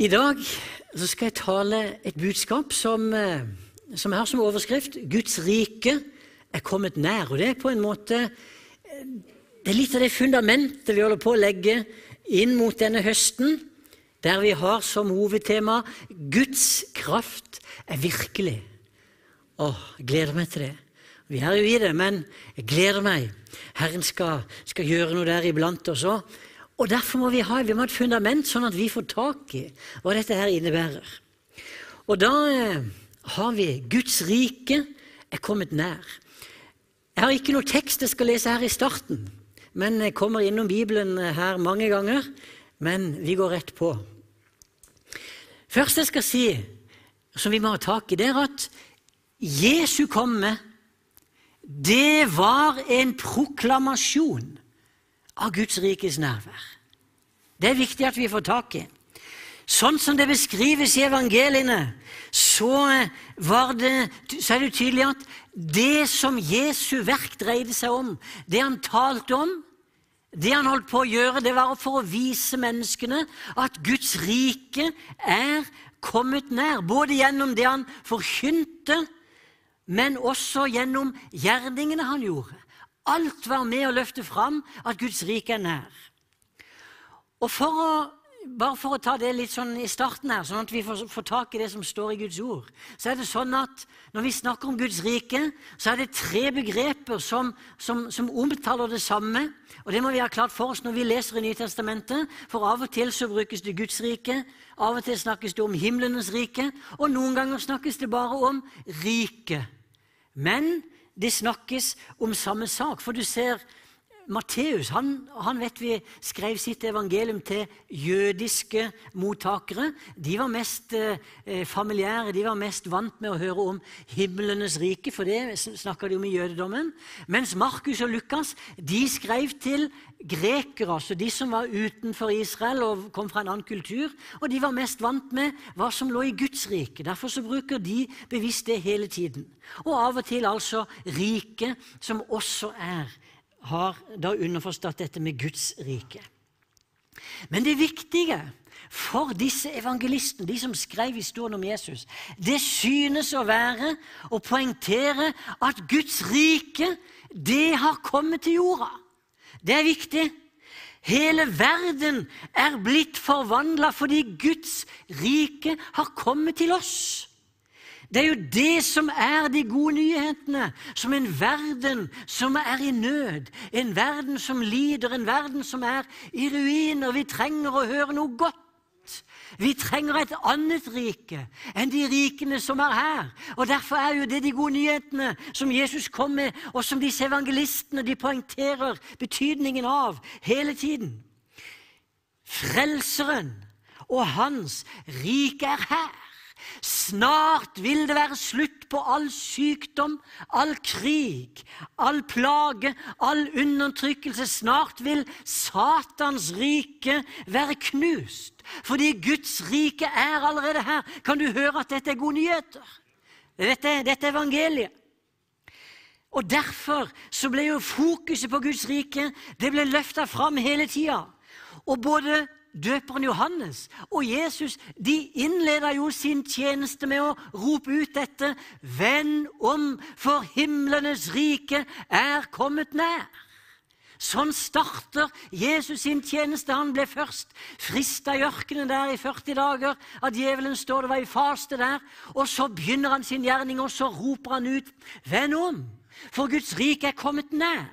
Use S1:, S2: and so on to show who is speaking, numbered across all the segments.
S1: I dag skal jeg tale et budskap som, eh, som har som overskrift 'Guds rike er kommet nær'. Og Det er på en måte eh, det er litt av det fundamentet vi holder på å legge inn mot denne høsten, der vi har som hovedtema 'Guds kraft er virkelig'. Åh, jeg gleder meg til det. Vi er jo i det, men jeg gleder meg. Herren skal, skal gjøre noe der iblant oss òg. Og Derfor må vi ha, vi må ha et fundament, sånn at vi får tak i hva dette her innebærer. Og da eh, har vi Guds rike er kommet nær. Jeg har ikke noe tekst jeg skal lese her i starten, men jeg kommer innom Bibelen her mange ganger. Men vi går rett på. Først jeg skal si, som vi må ha tak i, det er at Jesu komme, det var en proklamasjon av Guds rikes nærvær. Det er viktig at vi får tak i. Sånn som det beskrives i evangeliene, så, det, så er det tydelig at det som Jesu verk dreide seg om, det han talte om, det han holdt på å gjøre, det var for å vise menneskene at Guds rike er kommet nær. Både gjennom det han forkynte, men også gjennom gjerningene han gjorde. Alt var med å løfte fram at Guds rike er nær. Og for å, Bare for å ta det litt sånn i starten her, sånn at vi får, får, tak i det som står i Guds ord, så er det sånn at når vi snakker om Guds rike, så er det tre begreper som, som, som omtaler det samme. Og det må vi ha klart for oss når vi leser i Nytestamentet. For av og til så brukes det Guds rike, av og til snakkes det om himlenes rike, og noen ganger snakkes det bare om riket. Men det snakkes om samme sak. For du ser Matteus han, han, vet vi skrev sitt evangelium til jødiske mottakere. De var mest eh, familiære, de var mest vant med å høre om himlenes rike, for det snakka de om i jødedommen. Mens Markus og Lukas de skrev til grekere, altså de som var utenfor Israel og kom fra en annen kultur. Og de var mest vant med hva som lå i Guds rike. Derfor så bruker de bevisst det hele tiden. Og av og til altså riket, som også er har da underforstått dette med Guds rike. Men det viktige for disse evangelistene, de som skrev historien om Jesus, det synes å være å poengtere at Guds rike, det har kommet til jorda. Det er viktig. Hele verden er blitt forvandla fordi Guds rike har kommet til oss. Det er jo det som er de gode nyhetene. Som en verden som er i nød, en verden som lider, en verden som er i ruiner. Vi trenger å høre noe godt. Vi trenger et annet rike enn de rikene som er her. Og Derfor er jo det de gode nyhetene som Jesus kom med, og som disse evangelistene de poengterer betydningen av hele tiden. Frelseren og hans rike er her. Snart vil det være slutt på all sykdom, all krig, all plage, all undertrykkelse. Snart vil Satans rike være knust. Fordi Guds rike er allerede her. Kan du høre at dette er gode nyheter? Dette, dette er evangeliet. Og Derfor så ble jo fokuset på Guds rike det ble løfta fram hele tida. Og både døperen Johannes og Jesus de innleda jo sin tjeneste med å rope ut dette Venn om, for himlenes rike er kommet nær. Sånn starter Jesus sin tjeneste. Han ble først frista i ørkenen der i 40 dager. Av djevelen står det var i faste der. Og så begynner han sin gjerning, og så roper han ut, Venn om, for Guds rike er kommet nær.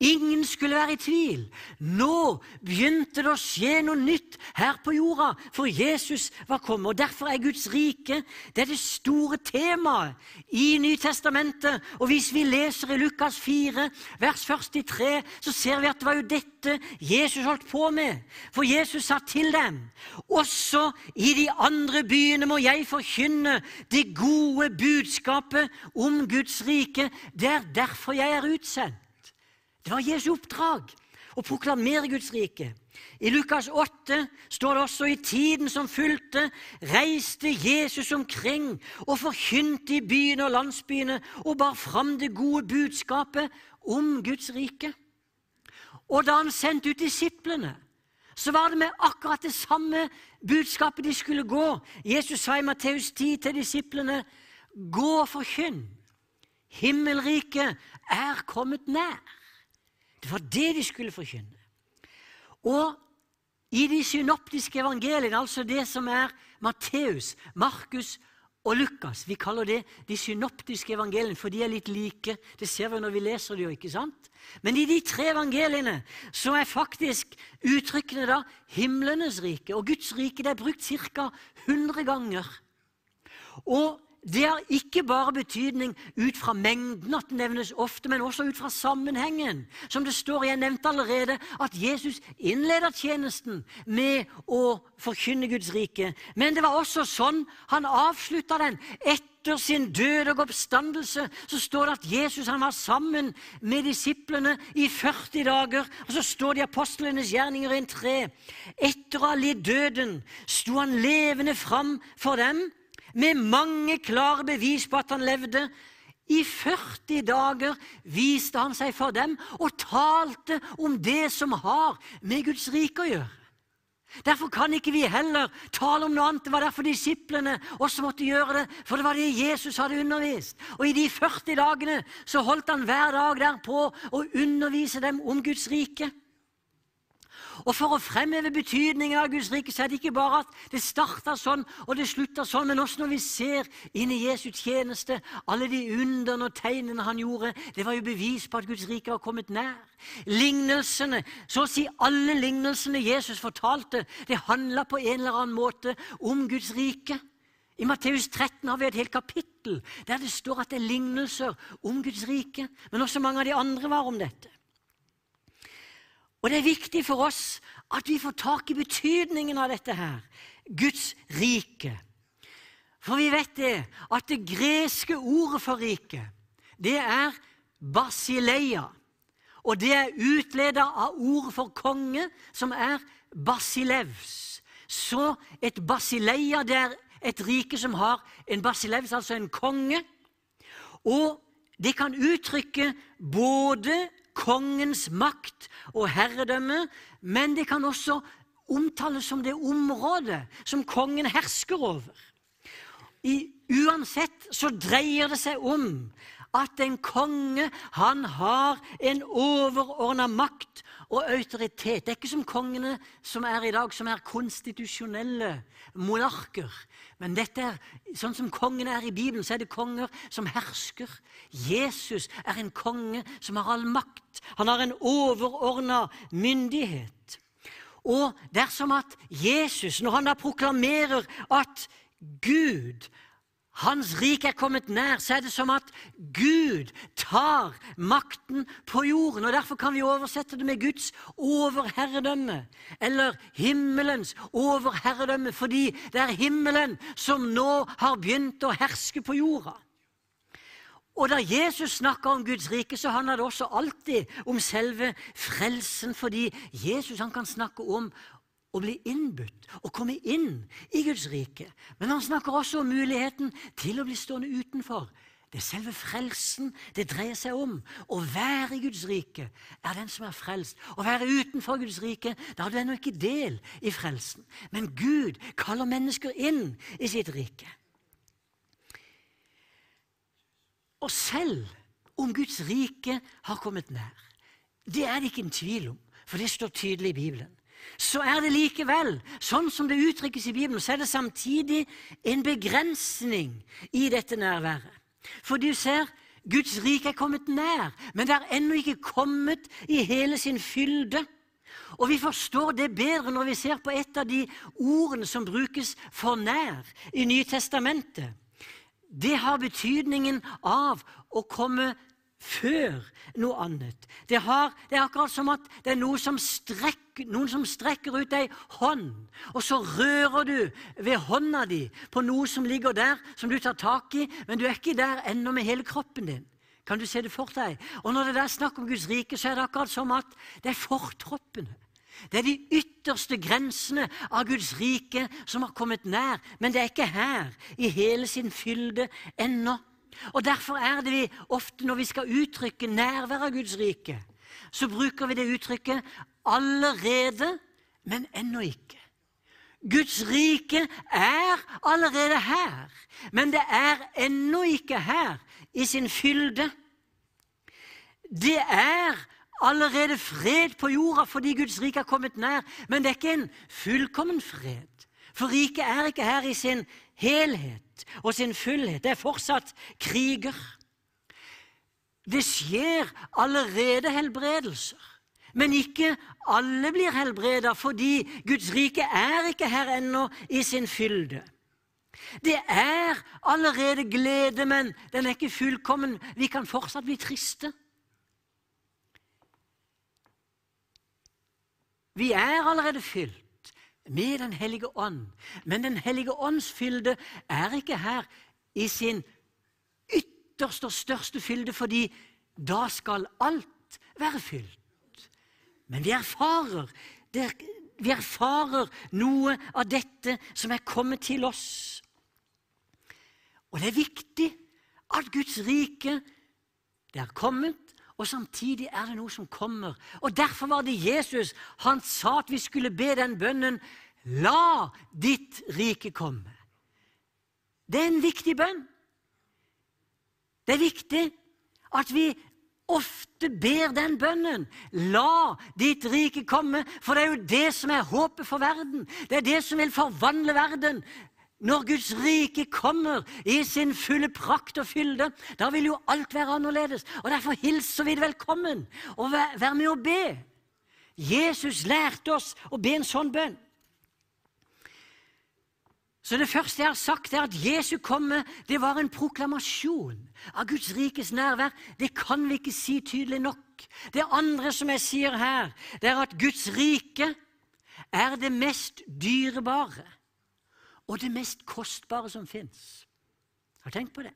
S1: Ingen skulle være i tvil. Nå begynte det å skje noe nytt her på jorda, for Jesus var kommet. og Derfor er Guds rike det er det store temaet i Nytestamentet. Og Hvis vi leser i Lukas 4, vers 43, så ser vi at det var jo dette Jesus holdt på med. For Jesus sa til dem, også i de andre byene må jeg forkynne det gode budskapet om Guds rike. Det er derfor jeg er utsendt. Det var Jesu oppdrag å proklamere Guds rike. I Lukas 8 står det også i tiden som fulgte, reiste Jesus omkring og forkynte i byene og landsbyene og bar fram det gode budskapet om Guds rike. Og da han sendte ut disiplene, så var det med akkurat det samme budskapet de skulle gå. Jesus sa i Matteus 10 til disiplene, 'Gå og forkynn. Himmelriket er kommet nær.' Det var det de skulle forkynne. Og i de synoptiske evangeliene, altså det som er Matteus, Markus og Lukas Vi kaller det de synoptiske evangeliene, for de er litt like. Det ser vi når vi leser dem, ikke sant? Men i de tre evangeliene så er faktisk uttrykkene da himlenes rike og Guds rike det er brukt ca. 100 ganger. Og det har ikke bare betydning ut fra mengden at det nevnes ofte, men også ut fra sammenhengen. Som det står, jeg nevnte allerede, at Jesus innleder tjenesten med å forkynne Guds rike. Men det var også sånn han avslutta den. Etter sin død og oppstandelse så står det at Jesus han var sammen med disiplene i 40 dager. Og så står det i apostlenes gjerninger 1.3. Etter å ha lidd døden sto han levende fram for dem med mange klare bevis på at han levde. I 40 dager viste han seg for dem og talte om det som har med Guds rike å gjøre. Derfor kan ikke vi heller tale om noe annet. Det var derfor disiplene også måtte gjøre det, for det var det Jesus hadde undervist. Og i de 40 dagene så holdt han hver dag der på å undervise dem om Guds rike. Og For å fremheve betydningen av Guds rike så er det ikke bare at det starta sånn og det slutta sånn, men også når vi ser inn i Jesu tjeneste, alle de underne og tegnene han gjorde, det var jo bevis på at Guds rike var kommet nær. Lignelsene, så å si alle lignelsene Jesus fortalte, det handla på en eller annen måte om Guds rike. I Matteus 13 har vi et helt kapittel der det står at det er lignelser om Guds rike. Men også mange av de andre var om dette. Og det er viktig for oss at vi får tak i betydningen av dette her. Guds rike. For vi vet det, at det greske ordet for rike, det er basileia. Og det er utleda av ordet for konge, som er basilevs. Så et basileia det er et rike som har en basilevs, altså en konge. Og det kan uttrykke både kongens makt og herredømme, men det kan også omtales som det området som kongen hersker over. I, uansett så dreier det seg om at en konge han har en overordna makt og autoritet. Det er ikke som kongene som er i dag, som er konstitusjonelle monarker. Men dette er, sånn som kongene er i Bibelen, så er det konger som hersker. Jesus er en konge som har all makt. Han har en overordna myndighet. Og dersom at Jesus, når han da proklamerer at Gud hans rik er kommet nær, så er det som at Gud tar makten på jorden. og Derfor kan vi oversette det med Guds overherredømme, eller himmelens overherredømme, fordi det er himmelen som nå har begynt å herske på jorda. Og Da Jesus snakka om Guds rike, så handla det også alltid om selve frelsen, fordi Jesus kan snakke om å bli innbudt og komme inn i Guds rike. Men han snakker også om muligheten til å bli stående utenfor. Det er selve frelsen det dreier seg om. Å være i Guds rike er den som er frelst. Å være utenfor Guds rike, da har du ennå ikke del i frelsen. Men Gud kaller mennesker inn i sitt rike. Og selv om Guds rike har kommet nær, det er det ikke en tvil om, for det står tydelig i Bibelen så er det likevel, sånn som det uttrykkes i Bibelen, så er det samtidig en begrensning i dette nærværet. For du ser, Guds rike er kommet nær, men det er ennå ikke kommet i hele sin fylde. Og vi forstår det bedre når vi ser på et av de ordene som brukes for nær i Nytestamentet. Det har betydningen av å komme før noe annet. Det, har, det, er akkurat som at det er noe som strekker, noen som strekker ut ei hånd, og så rører du ved hånda di på noe som ligger der, som du tar tak i, men du er ikke der ennå med hele kroppen din. Kan du se det for deg? Og Når det er snakk om Guds rike, så er det akkurat som at det er fortroppene. Det er de ytterste grensene av Guds rike som har kommet nær, men det er ikke her i hele sin fylde ennå. Og Derfor er det vi ofte, når vi skal uttrykke nærvær av Guds rike, så bruker vi det uttrykket 'allerede', men ennå ikke. Guds rike er allerede her, men det er ennå ikke her i sin fylde. Det er allerede fred på jorda fordi Guds rike er kommet nær, men det er ikke en fullkommen fred. For riket er ikke her i sin helhet og sin fullhet. Det er fortsatt kriger. Det skjer allerede helbredelser. Men ikke alle blir helbreda, fordi Guds rike er ikke her ennå i sin fylde. Det er allerede glede, men den er ikke fullkommen. Vi kan fortsatt bli triste. Vi er allerede fylt med Den hellige ånd, men Den hellige ånds fylde er ikke her i sin ytterste og største fylde, fordi da skal alt være fylt. Men vi erfarer, vi erfarer noe av dette som er kommet til oss. Og det er viktig at Guds rike det er kommet, og samtidig er det noe som kommer. Og Derfor var det Jesus han sa at vi skulle be den bønnen La ditt rike komme. Det er en viktig bønn. Det er viktig at vi ofte ber den bønnen. La ditt rike komme, for det er jo det som er håpet for verden. Det er det som vil forvandle verden. Når Guds rike kommer i sin fulle prakt og fylde, da vil jo alt være annerledes. Og Derfor hilser vi det velkommen og vær med å be. Jesus lærte oss å be en sånn bønn. Så det første jeg har sagt, er at Jesu komme det var en proklamasjon av Guds rikes nærvær. Det kan vi ikke si tydelig nok. Det andre som jeg sier her, det er at Guds rike er det mest dyrebare og det mest kostbare som fins. Har du tenkt på det?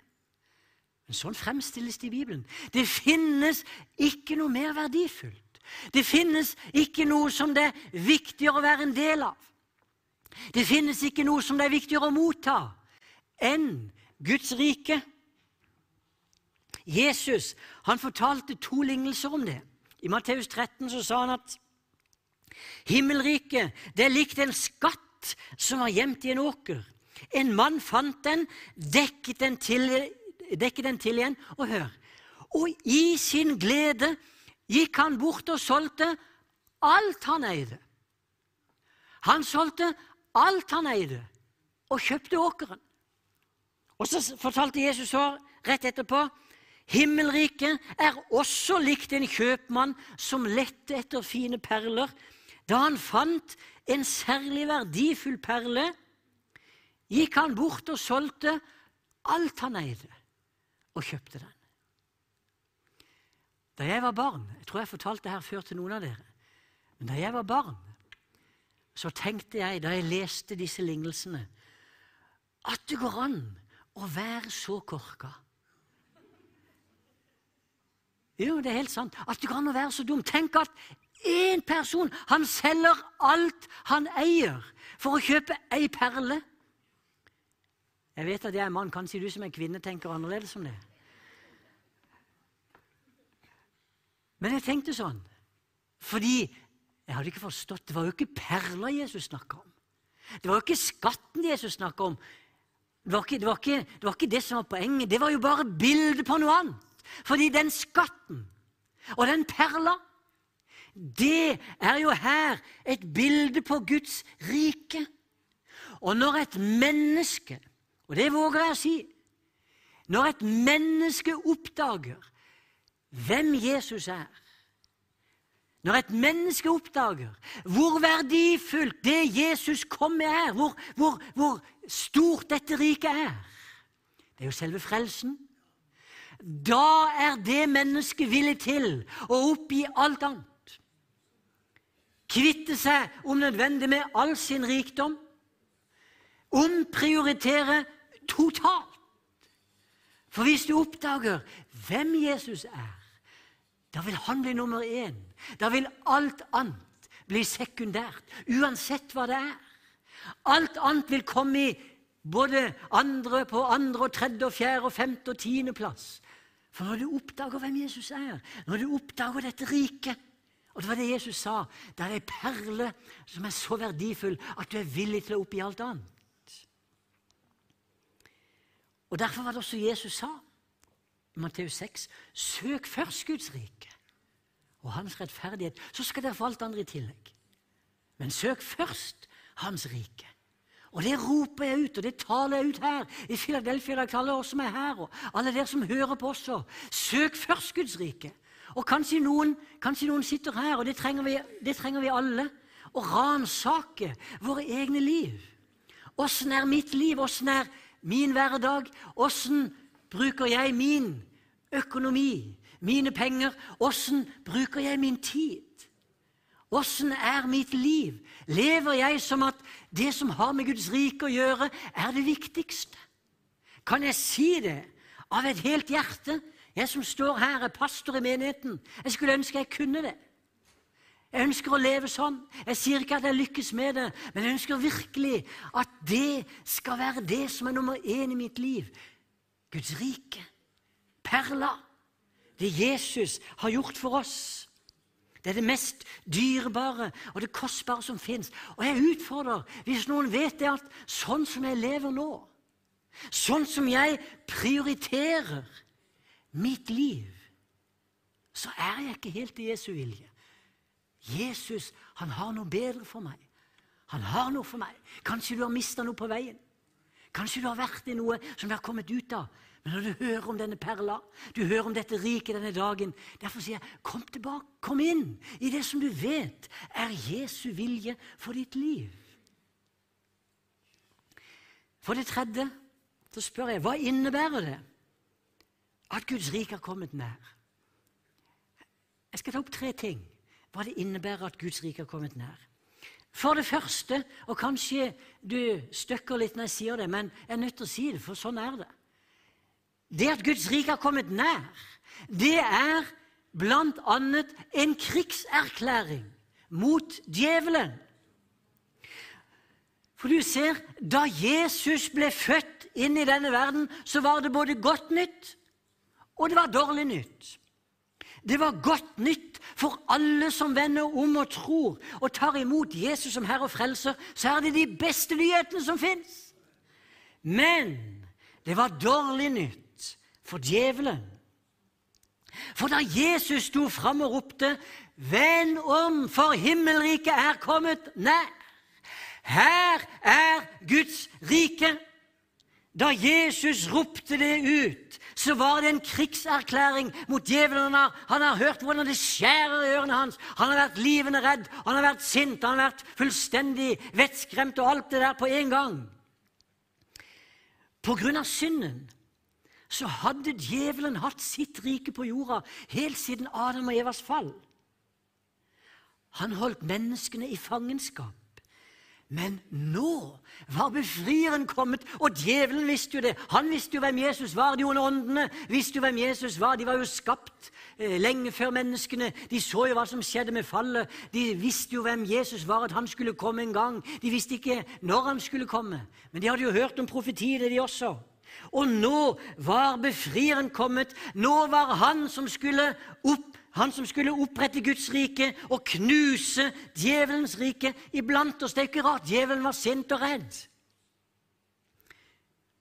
S1: Men sånn fremstilles det i Bibelen. Det finnes ikke noe mer verdifullt. Det finnes ikke noe som det er viktigere å være en del av. Det finnes ikke noe som det er viktigere å motta enn Guds rike. Jesus han fortalte to lignelser om det. I Matteus 13 så sa han at himmelriket er likt en skatt som var gjemt i en åker. En mann fant den, dekket den til, dekket den til igjen, og hør Og i sin glede gikk han bort og solgte alt han eide. Han solgte alt han eide, og kjøpte åkeren. Og så fortalte Jesus så rett etterpå Himmelriket er også likt en kjøpmann som lette etter fine perler. Da han fant en særlig verdifull perle, gikk han bort og solgte alt han eide, og kjøpte den. Da jeg var barn Jeg tror jeg fortalte det her før til noen av dere. Men da jeg var barn, så tenkte jeg da jeg leste disse lignelsene, at det går an å være så korka. Jo, det er helt sant. At det går an å være så dum. Tenk at én person han selger alt han eier, for å kjøpe ei perle. Jeg vet at jeg er mann. Kanskje du som er kvinne tenker annerledes om det. Men jeg tenkte sånn fordi jeg hadde ikke forstått. Det var jo ikke perler Jesus snakka om. Det var jo ikke skatten Jesus snakka om. Det var, ikke, det, var ikke, det var, ikke, det som var poenget. Det var jo bare bildet på noe annet. Fordi den skatten og den perla, det er jo her et bilde på Guds rike. Og når et menneske, og det våger jeg å si Når et menneske oppdager hvem Jesus er, når et menneske oppdager hvor verdifullt det Jesus kom med, er, hvor, hvor, hvor stort dette riket er Det er jo selve frelsen. Da er det mennesket villig til å oppgi alt annet. Kvitte seg om nødvendig med all sin rikdom. Omprioritere totalt. For hvis du oppdager hvem Jesus er, da vil han bli nummer én. Da vil alt annet bli sekundært, uansett hva det er. Alt annet vil komme i både andre på andre og tredje og fjerde og femte og tiende plass. For når du oppdager hvem Jesus er, når du oppdager dette riket, Og det var det Jesus sa. Det er ei perle som er så verdifull at du er villig til å oppgi alt annet. Og Derfor var det også Jesus sa i Matteus 6.: Søk først Guds rike og hans rettferdighet, så skal dere få alt andre i tillegg. Men søk først Hans rike. Og det roper jeg ut, og det taler jeg ut her i Filadelfia. Jeg alle oss som er her, og alle dere som hører på også. Søk først Guds rike. Og kanskje noen, kanskje noen sitter her, og det trenger vi, det trenger vi alle, å ransake våre egne liv. Åssen er mitt liv? Åssen er min hverdag? Åssen bruker jeg min økonomi, mine penger? Åssen bruker jeg min tid? Åssen er mitt liv? Lever jeg som at det som har med Guds rike å gjøre, er det viktigste? Kan jeg si det av et helt hjerte? Jeg som står her, er pastor i menigheten. Jeg skulle ønske jeg kunne det. Jeg ønsker å leve sånn. Jeg sier ikke at jeg lykkes med det, men jeg ønsker virkelig at det skal være det som er nummer én i mitt liv. Guds rike. Perla. Det Jesus har gjort for oss. Det er det mest dyrebare og det kostbare som fins. Og jeg utfordrer, hvis noen vet det, at sånn som jeg lever nå, sånn som jeg prioriterer mitt liv, så er jeg ikke helt i Jesu vilje. Jesus han har noe bedre for meg. Han har noe for meg. Kanskje du har mista noe på veien. Kanskje du har vært i noe som du har kommet ut av. Men når du hører om denne perla, du hører om dette riket denne dagen Derfor sier jeg, kom tilbake, kom inn i det som du vet er Jesu vilje for ditt liv. For det tredje så spør jeg hva innebærer det at Guds rike har kommet nær? Jeg skal ta opp tre ting hva det innebærer at Guds rike har kommet nær. For det første, og kanskje du støkker litt når jeg sier det, men jeg er nødt til å si det, for sånn er det. Det at Guds rike har kommet nær, det er blant annet en krigserklæring mot djevelen. For du ser, da Jesus ble født inn i denne verden, så var det både godt nytt, og det var dårlig nytt. Det var godt nytt for alle som vender om og tror og tar imot Jesus som Herre og Frelser. Så er det de beste nyhetene som fins. Men det var dårlig nytt for djevelen. For da Jesus sto fram og ropte 'Vend om, for himmelriket er kommet nær', her er Guds rike. Da Jesus ropte det ut, så var det en krigserklæring mot djevelen. Han har hørt hvordan det skjærer i ørene hans. Han har vært livende redd, han har vært sint, han har vært fullstendig vettskremt og alt det der på en gang. På grunn av synden så hadde djevelen hatt sitt rike på jorda helt siden Adam og Evas fall. Han holdt menneskene i fangenskap. Men nå var befrieren kommet, og djevelen visste jo det. Han visste jo hvem Jesus var. De onde åndene visste jo hvem Jesus var. De var jo skapt eh, lenge før menneskene. De så jo hva som skjedde med fallet. De visste jo hvem Jesus var, at han skulle komme en gang. De visste ikke når han skulle komme, men de hadde jo hørt om profetiene, de også. Og nå var befrieren kommet. Nå var han som skulle opp han som skulle opprette Guds rike og knuse djevelens rike iblant oss. Det er ikke rart djevelen var sint og redd.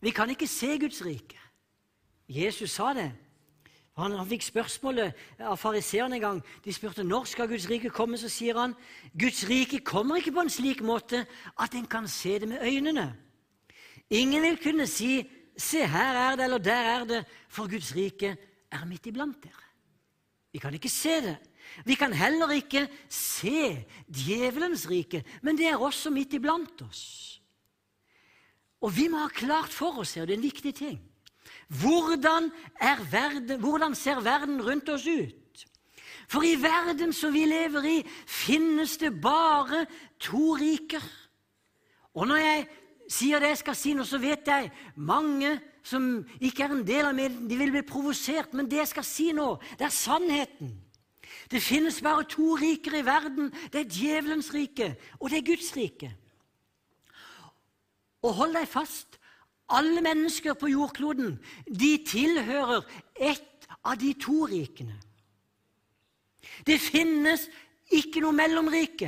S1: Vi kan ikke se Guds rike. Jesus sa det. Han, fikk spørsmålet av fariseerne en gang. De spurte når skal Guds rike komme. Så sier han Guds rike kommer ikke på en slik måte at en kan se det med øynene. Ingen vil kunne si Se, her er det, eller der er det, for Guds rike er midt iblant dere. Vi kan ikke se det. Vi kan heller ikke se djevelens rike, men det er også midt iblant oss. Og vi må ha klart for oss, og det er en viktig ting, hvordan, verden, hvordan ser verden rundt oss ut? For i verden som vi lever i, finnes det bare to riker. Og når jeg sier det jeg skal si nå, så vet jeg mange som ikke er en del av meg, de vil bli provosert. Men det jeg skal si nå, det er sannheten. Det finnes bare to riker i verden. Det er djevelens rike, og det er Guds rike. Og hold deg fast. Alle mennesker på jordkloden de tilhører ett av de to rikene. Det finnes Ikke noe mellomrike.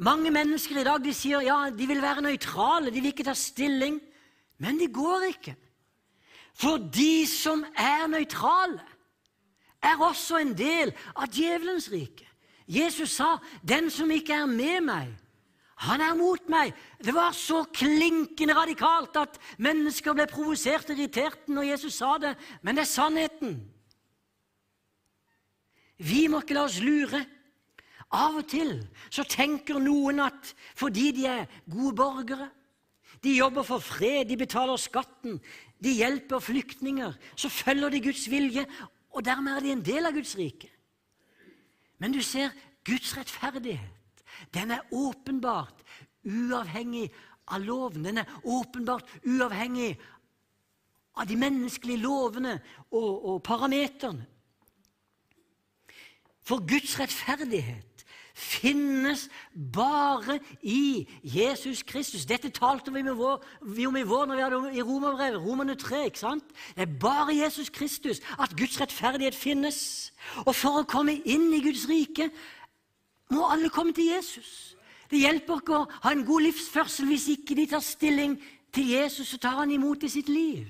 S1: Mange mennesker i dag de sier ja, de vil være nøytrale, de vil ikke ta stilling. Men de går ikke. For de som er nøytrale, er også en del av djevelens rike. Jesus sa, 'Den som ikke er med meg, han er mot meg.' Det var så klinkende radikalt at mennesker ble provosert og irritert når Jesus sa det, men det er sannheten. Vi må ikke la oss lure. Av og til så tenker noen at fordi de er gode borgere, de jobber for fred, de betaler skatten, de hjelper flyktninger, så følger de Guds vilje, og dermed er de en del av Guds rike. Men du ser, Guds rettferdighet, den er åpenbart uavhengig av loven. Den er åpenbart uavhengig av de menneskelige lovene og, og parameterne. For Guds rettferdighet finnes bare i Jesus Kristus. Dette talte vi, vår, vi om i vår når vi hadde i Romerbrevet, Romerne 3. ikke sant? Det er bare Jesus Kristus at Guds rettferdighet finnes. Og for å komme inn i Guds rike må alle komme til Jesus. Det hjelper ikke å ha en god livsførsel hvis ikke de tar stilling til Jesus og tar han imot i sitt liv.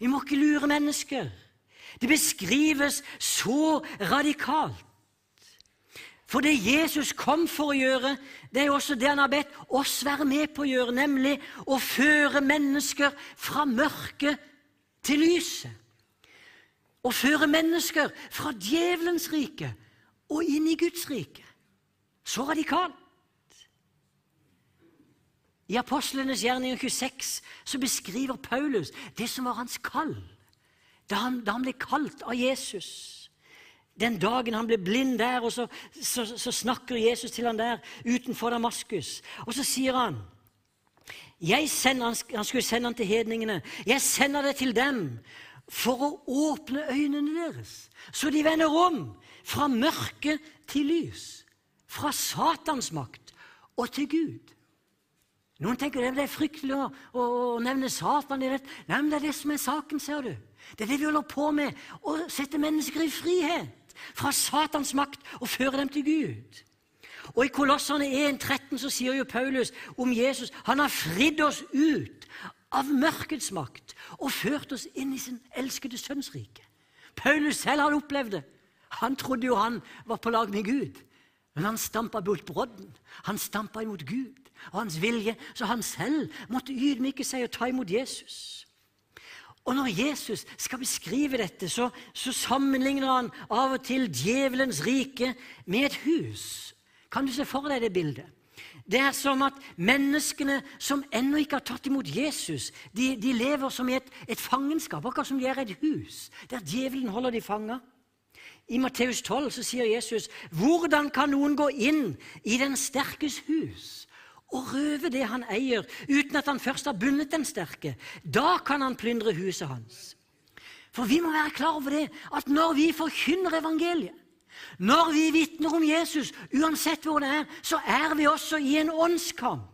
S1: Vi må ikke lure mennesker. Det beskrives så radikalt. For det Jesus kom for å gjøre, det er også det han har bedt oss være med på å gjøre, nemlig å føre mennesker fra mørket til lyset. Å føre mennesker fra djevelens rike og inn i Guds rike. Så radikalt. I Apostlenes gjerninger 26 så beskriver Paulus det som var hans kall da han, da han ble kalt av Jesus. Den dagen han ble blind der, og så, så, så snakker Jesus til han der utenfor Damaskus. Og så sier han sender, Han skulle sende han til hedningene. 'Jeg sender det til dem for å åpne øynene deres, så de vender om fra mørke til lys, fra Satans makt og til Gud.' Noen tenker det er fryktelig å, å, å nevne Satan i dette. Nei, men det er det som er saken, ser du. Det er det vi holder på med, å sette mennesker i frihet fra Satans makt og føre dem til Gud. Og I Kolosserne 1,13 så sier jo Paulus om Jesus han har fridd oss ut av mørkets makt og ført oss inn i sin elskede sønns rike. Paulus selv hadde opplevd det. Han trodde jo han var på lag med Gud. Men han stampa bort brodden. Han stampa imot Gud og hans vilje, så han selv måtte ydmyke seg og ta imot Jesus. Og når Jesus skal beskrive dette, så, så, sammenligner han av og til djevelens rike med et hus. Kan du se for deg det bildet? Det er som at menneskene som ennå ikke har tatt imot Jesus, de, de lever som i et, et, fangenskap, akkurat som de er et hus, der djevelen holder de fanga. I Matteus 12 så sier Jesus, 'Hvordan kan noen gå inn i den sterkes hus?' Og røve det han eier, uten at han først har bundet den sterke. Da kan han plyndre huset hans. For vi må være klar over det, at når vi forkynner evangeliet, når vi vitner om Jesus, uansett hvor det er, så er vi også i en åndskamp.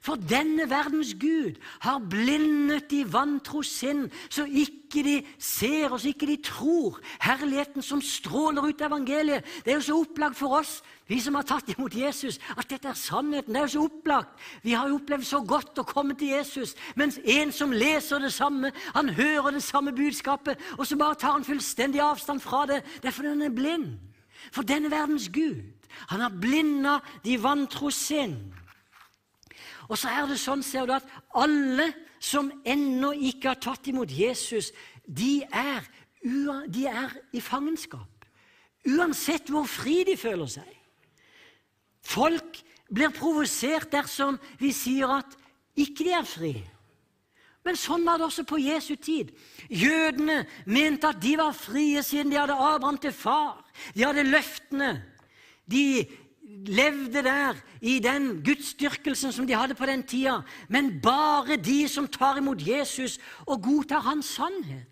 S1: For denne verdens Gud har blindet de vantro sinn, så ikke de ser og så ikke de tror herligheten som stråler ut av evangeliet. Det er jo så opplagt for oss, vi som har tatt imot Jesus, at dette er sannheten. Det er jo så opplagt. Vi har jo opplevd så godt å komme til Jesus, mens en som leser det samme, han hører det samme budskapet, og så bare tar han fullstendig avstand fra det. Det er fordi han er blind. For denne verdens Gud, han har blinda de vantro sinn. Og så er det sånn, ser du, at alle som ennå ikke har tatt imot Jesus, de er, de er i fangenskap. Uansett hvor fri de føler seg. Folk blir provosert dersom vi sier at ikke de er fri. Men sånn var det også på Jesu tid. Jødene mente at de var frie siden de hadde Abraham til far. De hadde løftene. De levde der i den gudsdyrkelsen som de hadde på den tida. Men bare de som tar imot Jesus og godtar hans sannhet,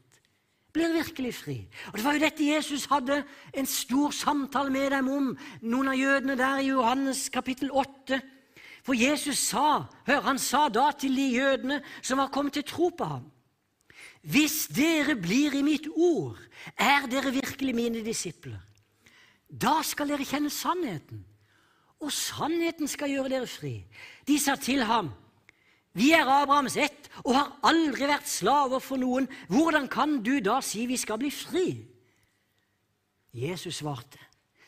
S1: blir virkelig fri. Og Det var jo dette Jesus hadde en stor samtale med dem om, noen av jødene der i Johannes kapittel 8. For Jesus sa, hør, han sa da til de jødene som var kommet til tro på ham Hvis dere blir i mitt ord, er dere virkelig mine disipler. Da skal dere kjenne sannheten, og sannheten skal gjøre dere fri. De sa til ham, vi er Abrahams ett og har aldri vært slaver for noen. Hvordan kan du da si vi skal bli fri? Jesus svarte,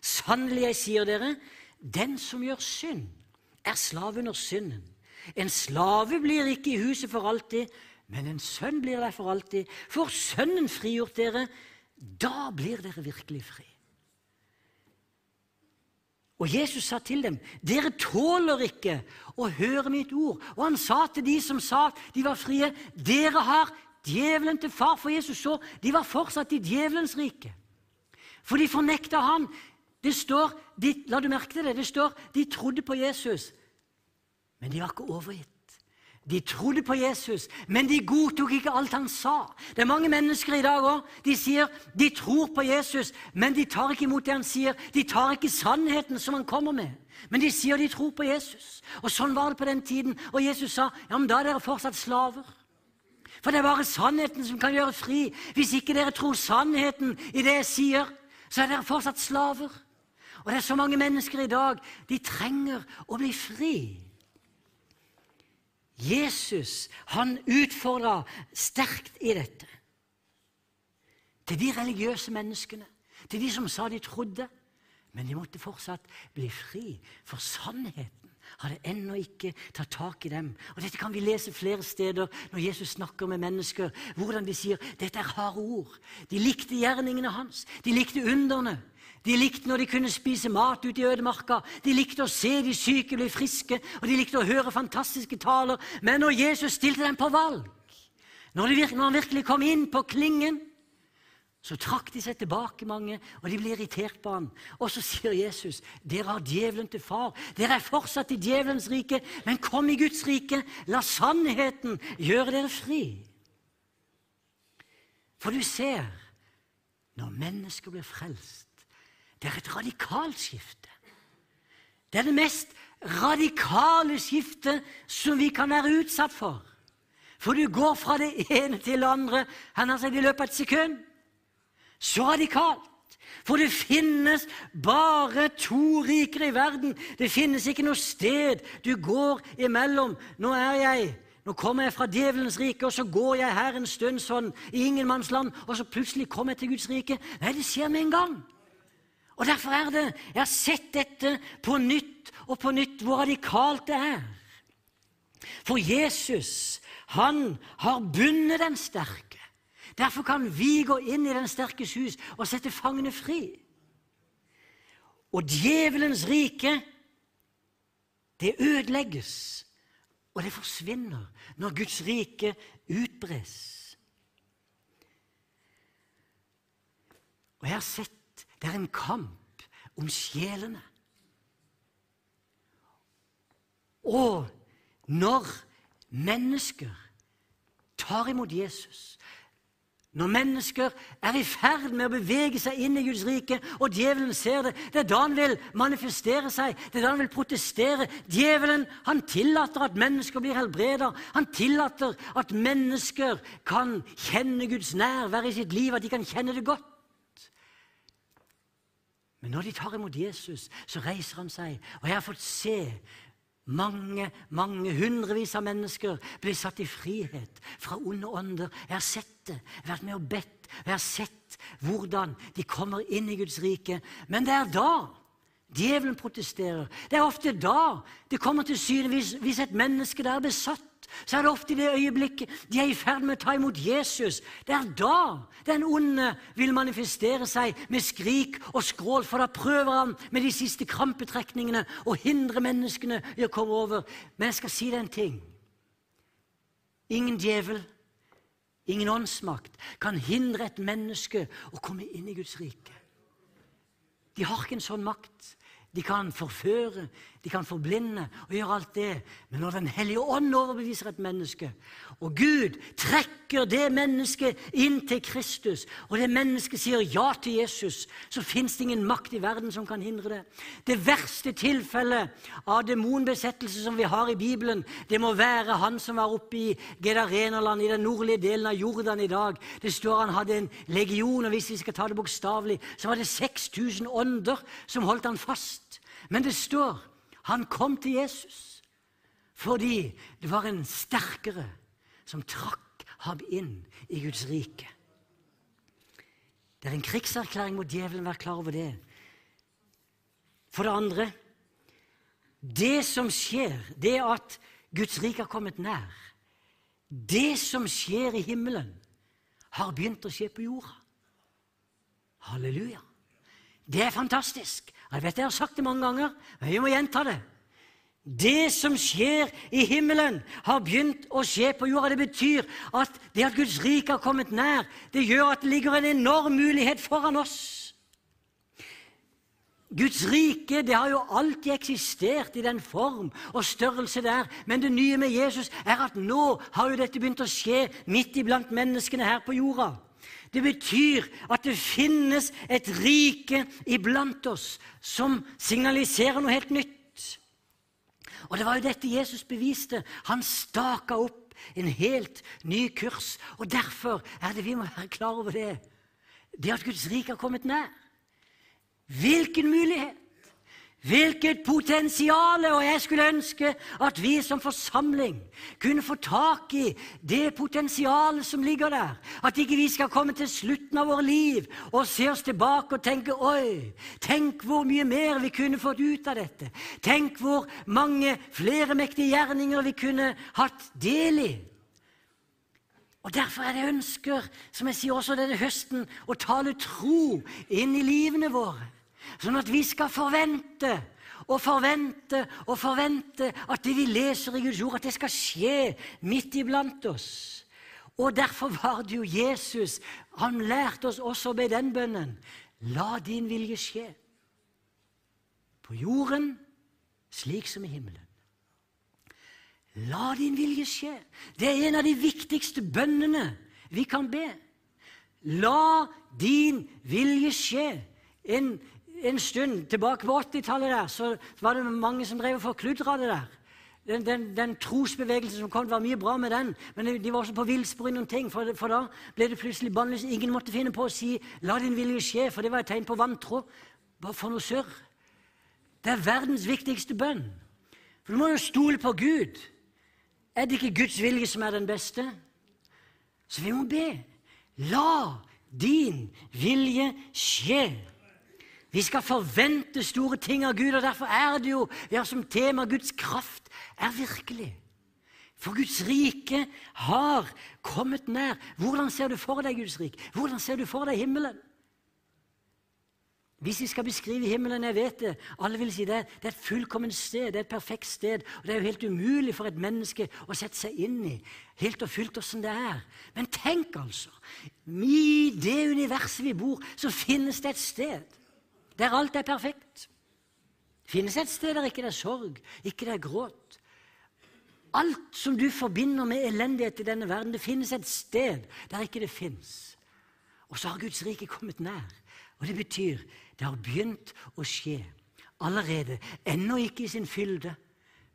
S1: sannelig, jeg sier dere, den som gjør synd, er slave under synden. En slave blir ikke i huset for alltid, men en sønn blir der for alltid. Får Sønnen frigjort dere, da blir dere virkelig fri. Og Jesus sa til dem, 'Dere tåler ikke å høre mitt ord.' Og han sa til de som sa at de var frie, 'Dere har djevelen til far.' For Jesus så de var fortsatt i djevelens rike. For de fornekta han. Det står, de, La du merke til det? Det står de trodde på Jesus, men de var ikke overgitt. De trodde på Jesus, men de godtok ikke alt han sa. Det er mange mennesker i dag òg. De sier de tror på Jesus, men de tar ikke imot det han sier. De tar ikke sannheten som han kommer med. Men de sier de tror på Jesus. Og Sånn var det på den tiden. Og Jesus sa ja, men da er dere fortsatt slaver. For det er bare sannheten som kan gjøre fri. Hvis ikke dere tror sannheten i det jeg sier, så er dere fortsatt slaver. Og det er så mange mennesker i dag. De trenger å bli fri. Jesus han utfordra sterkt i dette. Til de religiøse menneskene, til de som sa de trodde. Men de måtte fortsatt bli fri, for sannheten hadde ennå ikke tatt tak i dem. Og Dette kan vi lese flere steder når Jesus snakker med mennesker. Hvordan de sier dette er harde ord. De likte gjerningene hans. De likte underne. De likte når de kunne spise mat ute i ødemarka. De likte å se de syke bli friske, og de likte å høre fantastiske taler. Men når Jesus stilte dem på valg, når, de, når han virkelig kom inn på klingen, så trakk de seg tilbake, mange, og de ble irritert på ham. Og så sier Jesus, 'Dere har djevelen til far. Dere er fortsatt i djevelens rike, men kom i Guds rike. La sannheten gjøre dere fri.' For du ser, når mennesker blir frelst, det er et radikalt skifte. Det er det mest radikale skiftet som vi kan være utsatt for. For du går fra det ene til det andre han har sagt i løpet av et sekund. Så radikalt. For det finnes bare to riker i verden. Det finnes ikke noe sted du går imellom. Nå er jeg nå kommer jeg fra djevelens rike, og så går jeg her en stund sånn i ingenmannsland, og så plutselig kommer jeg til Guds rike. Nei, det skjer med en gang. Og Derfor er det Jeg har sett dette på nytt og på nytt, hvor radikalt det er. For Jesus, han har bundet den sterke. Derfor kan vi gå inn i den sterkes hus og sette fangene fri. Og djevelens rike, det ødelegges, og det forsvinner når Guds rike utbres. Og jeg har sett det er en kamp om sjelene. Og når mennesker tar imot Jesus, når mennesker er i ferd med å bevege seg inn i Guds rike, og djevelen ser det, det er da han vil manifestere seg, det er da han vil protestere. Djevelen han tillater at mennesker blir helbreda. Han tillater at mennesker kan kjenne Guds nærvær i sitt liv, at de kan kjenne det godt. Men når de tar imot Jesus, så reiser han seg. Og jeg har fått se mange, mange hundrevis av mennesker bli satt i frihet fra onde ånder. Jeg har sett det. Jeg har vært med og bedt. Jeg har sett hvordan de kommer inn i Guds rike. Men det er da djevelen protesterer. Det er ofte da det kommer til syne hvis, hvis et menneske der er besatt så er det ofte i det øyeblikket de er i ferd med å ta imot Jesus. Det er da den onde vil manifestere seg med skrik og skrål, for da prøver han med de siste krampetrekningene å hindre menneskene i å komme over. Men jeg skal si deg en ting. Ingen djevel, ingen åndsmakt kan hindre et menneske å komme inn i Guds rike. De har ikke en sånn makt. De kan forføre, de kan forblinde og gjøre alt det. Men når Den hellige ånd overbeviser et menneske, og Gud trekker det mennesket inn til Kristus, og det mennesket sier ja til Jesus, så fins det ingen makt i verden som kan hindre det. Det verste tilfellet av demonbesettelse som vi har i Bibelen, det må være han som var oppe i Gedarenerland, i den nordlige delen av Jordan i dag. Det står han hadde en legion, og hvis vi skal ta det bokstavelig, så var det 6000 ånder som holdt han fast. Men det står han kom til Jesus fordi det var en sterkere som trakk ham inn i Guds rike. Det er en krigserklæring mot djevelen, vær klar over det. For det andre det som skjer, det at Guds rike har kommet nær, det som skjer i himmelen, har begynt å skje på jorda. Halleluja. Det er fantastisk. Jeg vet jeg har sagt det mange ganger, men vi må gjenta det. Det som skjer i himmelen, har begynt å skje på jorda. Det betyr at det at Guds rike har kommet nær, det gjør at det ligger en enorm mulighet foran oss. Guds rike det har jo alltid eksistert i den form og størrelse der, men det nye med Jesus er at nå har jo dette begynt å skje midt iblant menneskene her på jorda. Det betyr at det finnes et rike iblant oss som signaliserer noe helt nytt. Og det var jo dette Jesus beviste. Han staka opp en helt ny kurs. Og derfor er det vi må være klar over det. Det at Guds rike har kommet nær. Hvilken mulighet! Hvilket potensial! Og jeg skulle ønske at vi som forsamling kunne få tak i det potensialet som ligger der. At ikke vi skal komme til slutten av vårt liv og se oss tilbake og tenke Oi, tenk hvor mye mer vi kunne fått ut av dette. Tenk hvor mange flere mektige gjerninger vi kunne hatt del i. Og Derfor er det ønsker, som jeg sier også denne høsten, å tale tro inn i livene våre. Sånn at vi skal forvente og forvente og forvente at det vi leser i Guds ord, at det skal skje midt iblant oss. Og Derfor var det jo Jesus Han lærte oss også med den bønnen. La din vilje skje. På jorden slik som i himmelen. La din vilje skje. Det er en av de viktigste bønnene vi kan be. La din vilje skje. En en stund tilbake på 80-tallet der, så var det mange som drev og forkludra det der. Den, den, den, trosbevegelsen som kom, var mye bra med den, men de var også på villspor i noen ting. For, for, da ble det plutselig bannlyst. Ingen måtte finne på å si 'la din vilje skje', for det var et tegn på vantro. Bare for noe surr. Det er verdens viktigste bønn. For du må jo stole på Gud. Er det ikke Guds vilje som er den beste? Så vi må be. La din vilje skje. Vi skal forvente store ting av Gud, og derfor er det jo vi har som tema Guds kraft er virkelig. For Guds rike har kommet nær. Hvordan ser du for deg Guds rike? Hvordan ser du for deg himmelen? Hvis vi skal beskrive himmelen, jeg vet det, alle vil si det, det er et fullkomment sted, det er et perfekt sted. og Det er jo helt umulig for et menneske å sette seg inn i helt og fullt åssen det er. Men tenk, altså. I det universet vi bor, så finnes det et sted der alt er perfekt. Det finnes et sted der ikke det er sorg, ikke det er gråt. Alt som du forbinder med elendighet i denne verden, det finnes et sted der ikke det fins. Og så har Guds rike kommet nær. Og det betyr det har begynt å skje allerede. Ennå ikke i sin fylde,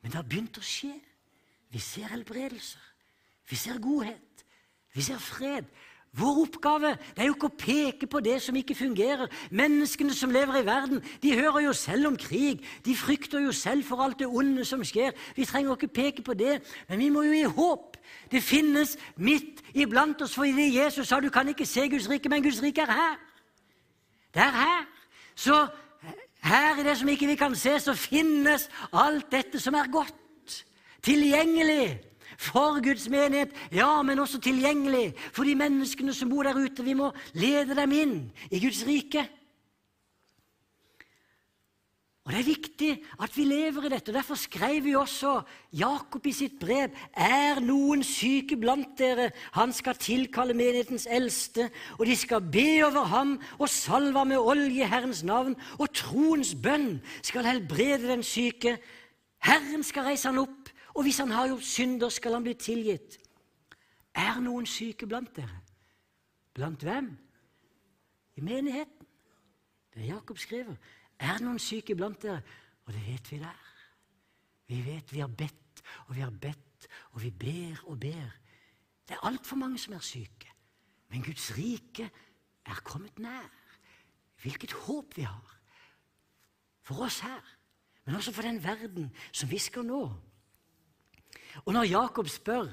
S1: men det har begynt å skje. Vi ser helbredelser. Vi ser godhet. Vi ser fred. Vår oppgave er jo ikke å peke på det som ikke fungerer. Menneskene som lever i verden, de hører jo selv om krig. De frykter jo selv for alt det onde som skjer. Vi trenger ikke peke på det, men vi må jo gi håp. Det finnes midt iblant oss, for det Jesus sa du kan ikke se Guds rike, men Guds rike er her. Det er her. Så her i det som ikke vi kan se, så finnes alt dette som er godt. Tilgjengelig for Guds menighet, ja, men også tilgjengelig for de menneskene som bor der ute. Vi må lede dem inn i Guds rike. Og Det er viktig at vi lever i dette. og Derfor skrev vi også Jakob i sitt brev Er noen syke blant dere, han skal tilkalle menighetens eldste, og de skal be over ham og salve ham med olje i Herrens navn, og troens bønn skal helbrede den syke. Herren skal reise han opp, og hvis han har gjort synder, skal han bli tilgitt. Er noen syke blant dere? Blant hvem? I menigheten. Det er Jakob skriver. Er noen syke blant dere? Og det vet vi der. Vi vet vi har bedt, og vi har bedt, og vi ber og ber. Det er altfor mange som er syke. Men Guds rike er kommet nær. Hvilket håp vi har. For oss her, men også for den verden som vi skal nå. Og når Jakob spør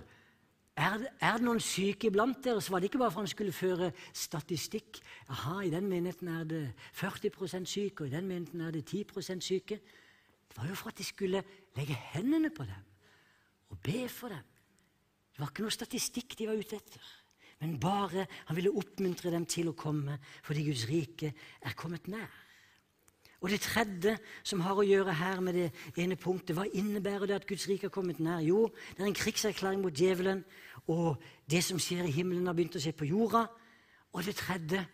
S1: er det, er det noen syke iblant dere, så var det ikke bare for han skulle føre statistikk. Aha, I den menigheten er det 40% syke, og i den menigheten er det 10 syke. Det var jo for at de skulle legge hendene på dem og be for dem. Det var ikke noe statistikk de var ute etter, men bare han ville oppmuntre dem til å komme, fordi Guds rike er kommet nær. Og det tredje som har å gjøre her med det ene punktet, hva innebærer det at Guds rike har kommet nær? Jo, det er en krigserklæring mot djevelen, og det som skjer i himmelen, har begynt å skje på jorda. Og det tredje,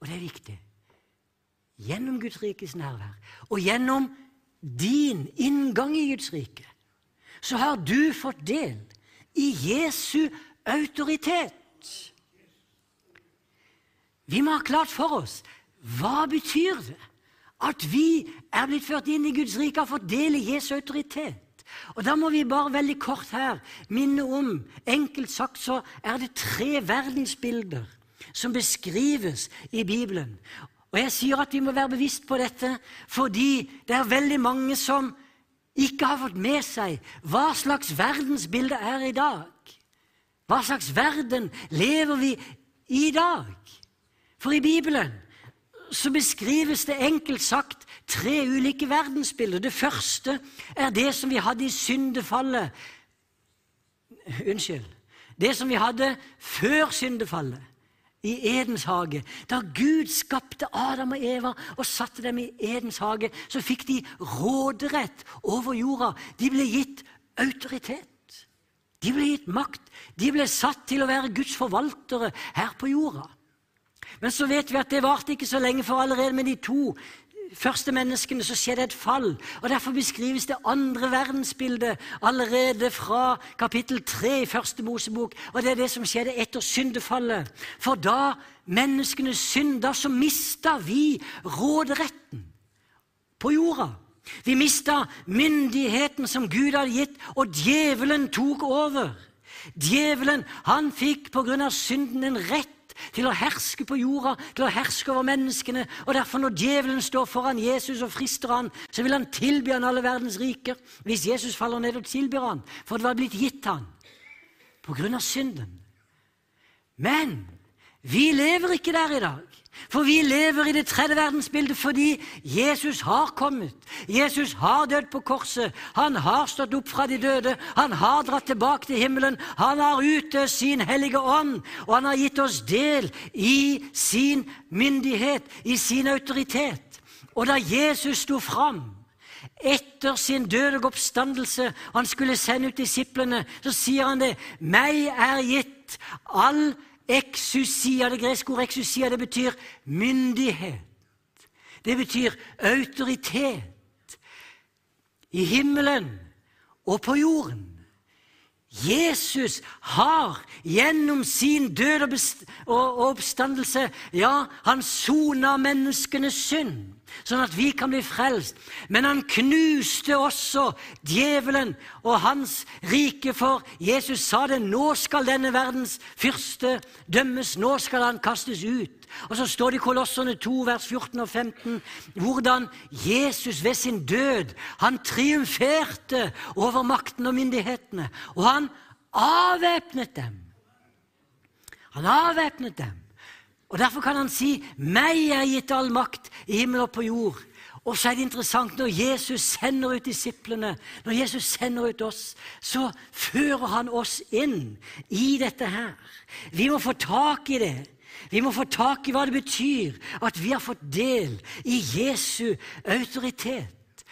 S1: og det er viktig Gjennom Guds rikes nærvær og gjennom din inngang i Guds rike, så har du fått del i Jesu autoritet. Vi må ha klart for oss hva betyr det at vi er blitt ført inn i Guds rike og har fått del i Jesu autoritet. Og Da må vi bare veldig kort her minne om Enkelt sagt så er det tre verdensbilder som beskrives i Bibelen. Og Jeg sier at vi må være bevisst på dette fordi det er veldig mange som ikke har fått med seg hva slags verdensbilde er i dag. Hva slags verden lever vi i dag? For i Bibelen så beskrives det enkelt sagt tre ulike verdensbilder. Det første er det som vi hadde i syndefallet Unnskyld. Det som vi hadde før syndefallet, i Edens hage. Da Gud skapte Adam og Eva og satte dem i Edens hage, så fikk de råderett over jorda. De ble gitt autoritet. De ble gitt makt. De ble satt til å være Guds forvaltere her på jorda. Men så vet vi at det varte ikke så lenge, for allerede med de to første menneskene så skjedde et fall. og Derfor beskrives det andre verdensbildet allerede fra kapittel 3 i første Mosebok. Og det er det som skjedde etter syndefallet. For da menneskene synda, så mista vi råderetten på jorda. Vi mista myndigheten som Gud hadde gitt, og djevelen tok over. Djevelen han fikk av synden en rett til å herske på jorda, til å herske over menneskene. Og derfor, når djevelen står foran Jesus og frister han, så vil han tilby han alle verdens riker. Hvis Jesus faller ned og tilbyr han, for det var blitt gitt han på grunn av synden. Men vi lever ikke der i dag. For vi lever i det tredje verdensbildet fordi Jesus har kommet. Jesus har dødd på korset. Han har stått opp fra de døde. Han har dratt tilbake til himmelen. Han har utøst sin hellige ånd, og han har gitt oss del i sin myndighet, i sin autoritet. Og da Jesus sto fram etter sin døde oppstandelse, han skulle sende ut disiplene, så sier han det. Meg er gitt all Eksusia, det greske ordet eksusia, det betyr myndighet. Det betyr autoritet. I himmelen og på jorden. Jesus har gjennom sin død og oppstandelse Ja, han sona menneskenes synd, sånn at vi kan bli frelst. Men han knuste også djevelen og hans rike, for Jesus sa det. Nå skal denne verdens fyrste dømmes. Nå skal han kastes ut. Og så står det i Kolosserne 2, vers 14 og 15, hvordan Jesus ved sin død han triumferte over makten og myndighetene. Og han avvæpnet dem. Han avvæpnet dem. Og Derfor kan han si 'Meg er gitt all makt i himmel og på jord'. Og så er det interessant når Jesus sender ut disiplene, når Jesus sender ut oss, så fører han oss inn i dette her. Vi må få tak i det. Vi må få tak i hva det betyr at vi har fått del i Jesu autoritet.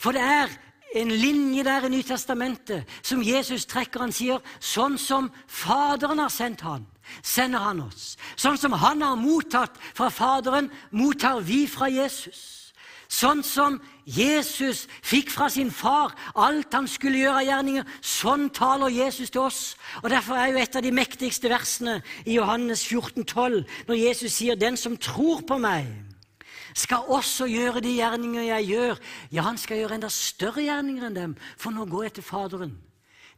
S1: For det er en linje der i Nytestamentet som Jesus trekker. Han sier sånn som Faderen har sendt han, sender han oss. Sånn som han har mottatt fra Faderen, mottar vi fra Jesus. Sånn som Jesus fikk fra sin far alt han skulle gjøre av gjerninger, sånn taler Jesus til oss. Og Derfor er jo et av de mektigste versene i Johannes 14, 12, når Jesus sier 'Den som tror på meg' skal også gjøre de gjerninger jeg gjør. Ja, han skal gjøre enda større gjerninger enn dem, for nå går jeg til Faderen.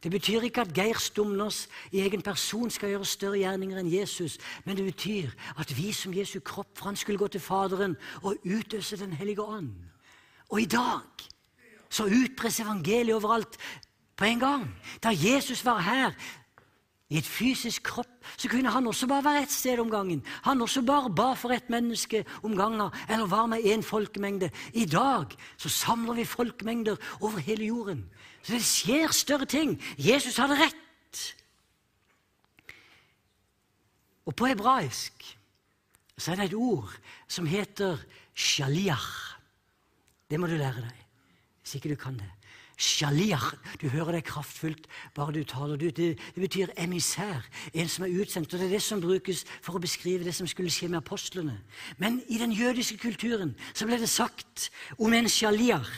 S1: Det betyr ikke at Geir Stumners i egen person skal gjøre større gjerninger enn Jesus, men det betyr at vi som Jesu kropp, for han skulle gå til Faderen og utøse Den hellige ånd. Og i dag så utbres evangeliet overalt på en gang. Da Jesus var her, i et fysisk kropp, så kunne han også bare være ett sted om gangen. Han også bare ba for ett menneske om gangen, eller var med én folkemengde. I dag så samler vi folkemengder over hele jorden. Så det skjer større ting. Jesus hadde rett. Og på hebraisk så er det et ord som heter shaliach. Det må du lære deg, hvis ikke du kan det. Shaliach. Du hører det kraftfullt bare du taler det ut. Det, det, betyr emissær, en som er utsendt. og Det er det som brukes for å beskrive det som skulle skje med apostlene. Men i den jødiske kulturen så ble det sagt om en shaliach.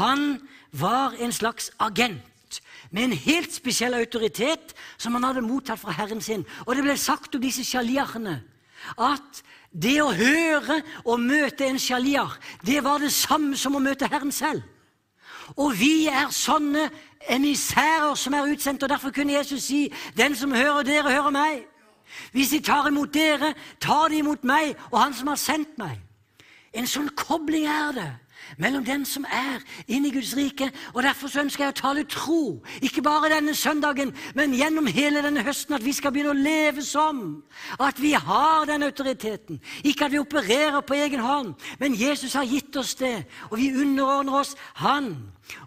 S1: Han var en slags agent med en helt spesiell autoritet som han hadde mottatt fra Herren sin. Og det ble sagt om disse shaliachene at det å høre og møte en shaliach, det var det samme som å møte Herren selv. Og vi er sånne emissærer som er utsendt, og derfor kunne Jesus si, 'Den som hører dere, hører meg.' Hvis de tar imot dere, tar de imot meg og Han som har sendt meg. En sånn kobling er det mellom den som er inne i Guds rike. Og Derfor så ønsker jeg å tale tro, ikke bare denne søndagen, men gjennom hele denne høsten, at vi skal begynne å leve som at vi har den autoriteten. Ikke at vi opererer på egen hånd, men Jesus har gitt oss det, og vi underordner oss Han.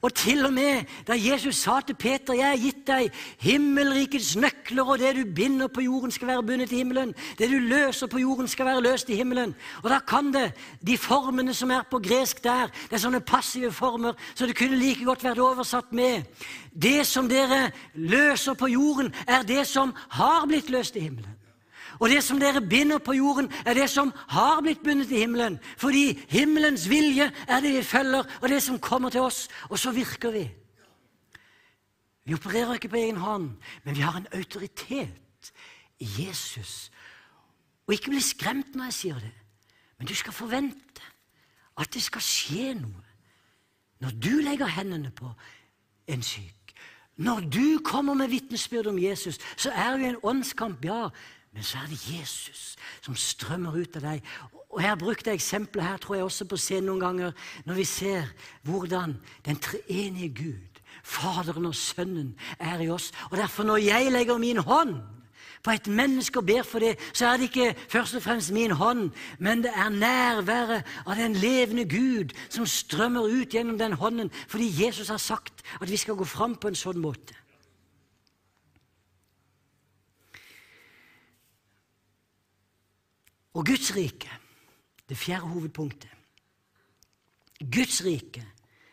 S1: Og til og med da Jesus sa til Peter, 'Jeg har gitt deg himmelrikets nøkler', og det du binder på jorden, skal være bundet i himmelen. Det du løser på jorden, skal være løst i himmelen. Og da kan det, de formene som er på gresk der, det er sånne passive former, så det kunne like godt vært oversatt med Det som dere løser på jorden, er det som har blitt løst i himmelen. Og det som dere binder på jorden, er det som har blitt bundet i himmelen. Fordi himmelens vilje er det vi følger, og det som kommer til oss. Og så virker vi. Vi opererer ikke på egen hånd, men vi har en autoritet i Jesus. Og ikke bli skremt når jeg sier det, men du skal forvente at det skal skje noe når du legger hendene på en syk. Når du kommer med vitnesbyrd om Jesus, så er det en åndskamp, ja, men så er det Jesus som strømmer ut av deg. Og Jeg har brukt det eksempelet her tror jeg også på scenen noen ganger, når vi ser hvordan den treenige Gud, Faderen og Sønnen, er i oss. Og Derfor, når jeg legger min hånd på et menneske og ber for det, så er det ikke først og fremst min hånd, men det er nærværet av den levende Gud som strømmer ut gjennom den hånden, fordi Jesus har sagt at vi skal gå fram på en sånn måte. Og Guds rike, det fjerde hovedpunktet Guds rike